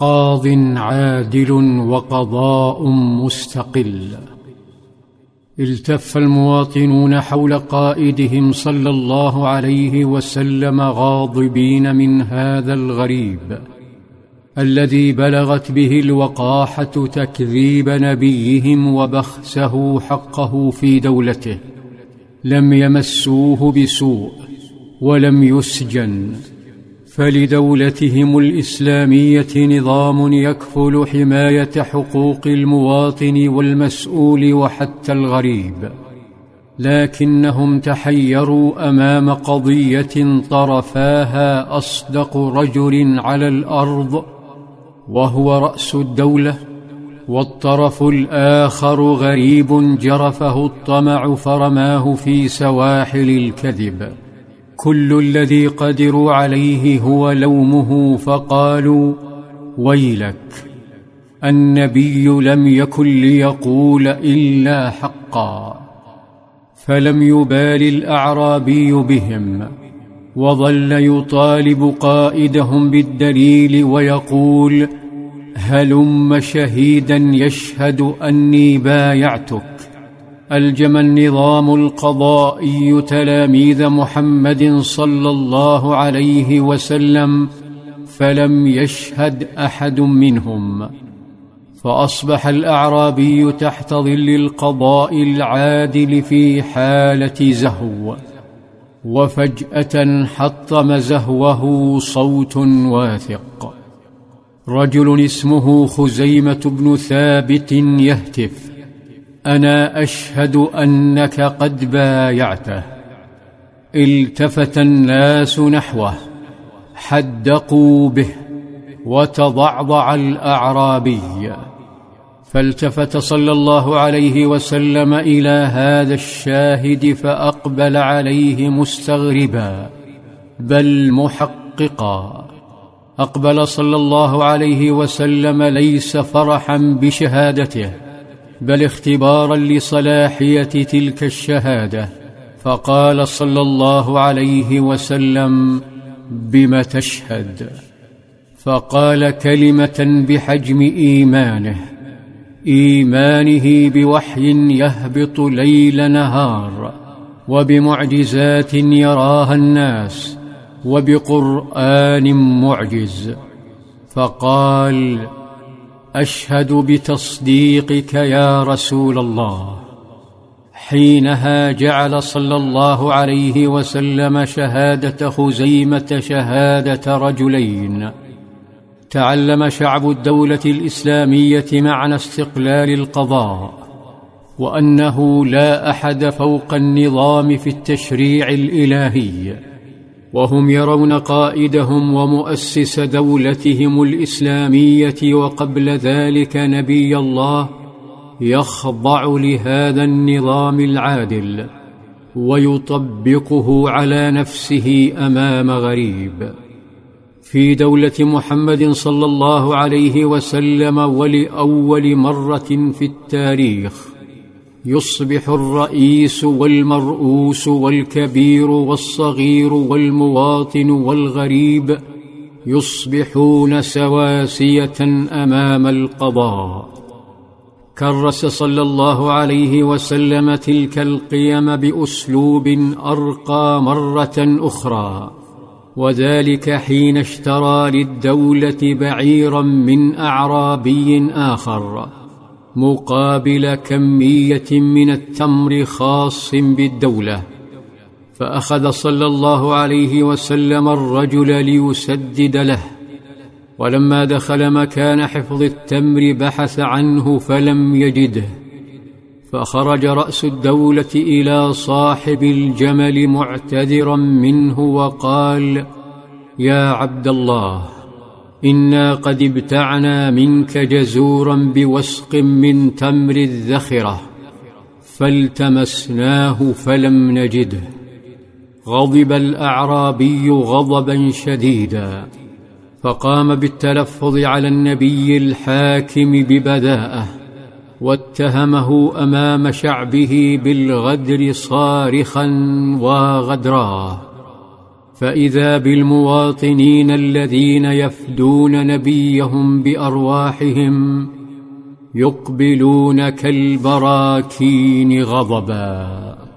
قاض عادل وقضاء مستقل. التف المواطنون حول قائدهم صلى الله عليه وسلم غاضبين من هذا الغريب الذي بلغت به الوقاحة تكذيب نبيهم وبخسه حقه في دولته. لم يمسوه بسوء ولم يسجن. فلدولتهم الإسلامية نظام يكفل حماية حقوق المواطن والمسؤول وحتى الغريب. لكنهم تحيروا أمام قضية طرفاها أصدق رجل على الأرض وهو رأس الدولة والطرف الآخر غريب جرفه الطمع فرماه في سواحل الكذب. كل الذي قدروا عليه هو لومه فقالوا ويلك النبي لم يكن ليقول إلا حقا فلم يبال الأعرابي بهم وظل يطالب قائدهم بالدليل ويقول هلم شهيدا يشهد أني بايعتك. الجم النظام القضائي تلاميذ محمد صلى الله عليه وسلم فلم يشهد أحد منهم. فأصبح الأعرابي تحت ظل القضاء العادل في حالة زهو وفجأة حطم زهوه صوت واثق. رجل اسمه خزيمة بن ثابت يهتف أنا أشهد أنك قد بايعته. التفت الناس نحوه حدقوا به وتضعضع الأعرابي. فالتفت صلى الله عليه وسلم إلى هذا الشاهد فأقبل عليه مستغربا. بل محققا. أقبل صلى الله عليه وسلم ليس فرحا بشهادته. بل اختبارا لصلاحية تلك الشهادة. فقال صلى الله عليه وسلم بم تشهد؟ فقال كلمة بحجم إيمانه إيمانه بوحي يهبط ليل نهار وبمعجزات يراها الناس وبقرآن معجز. فقال أشهد بتصديقك يا رسول الله. حينها جعل صلى الله عليه وسلم شهادة خزيمة شهادة رجلين. تعلم شعب الدولة الإسلامية معنى استقلال القضاء وأنه لا أحد فوق النظام في التشريع الإلهي. وهم يرون قائدهم ومؤسس دولتهم الإسلامية وقبل ذلك نبي الله يخضع لهذا النظام العادل ويطبقه على نفسه أمام غريب. في دولة محمد صلى الله عليه وسلم ولأول مرة في التاريخ يصبح الرئيس والمرؤوس والكبير والصغير والمواطن والغريب يصبحون سواسية أمام القضاء. كرس صلى الله عليه وسلم تلك القيم بأسلوب أرقى مرة أخرى وذلك حين اشترى للدولة بعيرا من أعرابي آخر. مقابل كمية من التمر خاص بالدولة. فأخذ صلى الله عليه وسلم الرجل ليسدد له. ولما دخل مكان حفظ التمر بحث عنه فلم يجده فخرج رأس الدولة إلى صاحب الجمل معتذرا منه وقال يا عبد الله أنا قد ابتعنا منك جزورا بوسق من تمر الذخره فالتمسناه فلم نجده غضب الاعرابي غضبا شديدا فقام بالتلفظ على النبي الحاكم ببذاءه واتهمه امام شعبه بالغدر صارخا وغدراه فإذا بالمواطنين الذين يفدون نبيهم بأرواحهم يقبلون كالبراكين غضبا.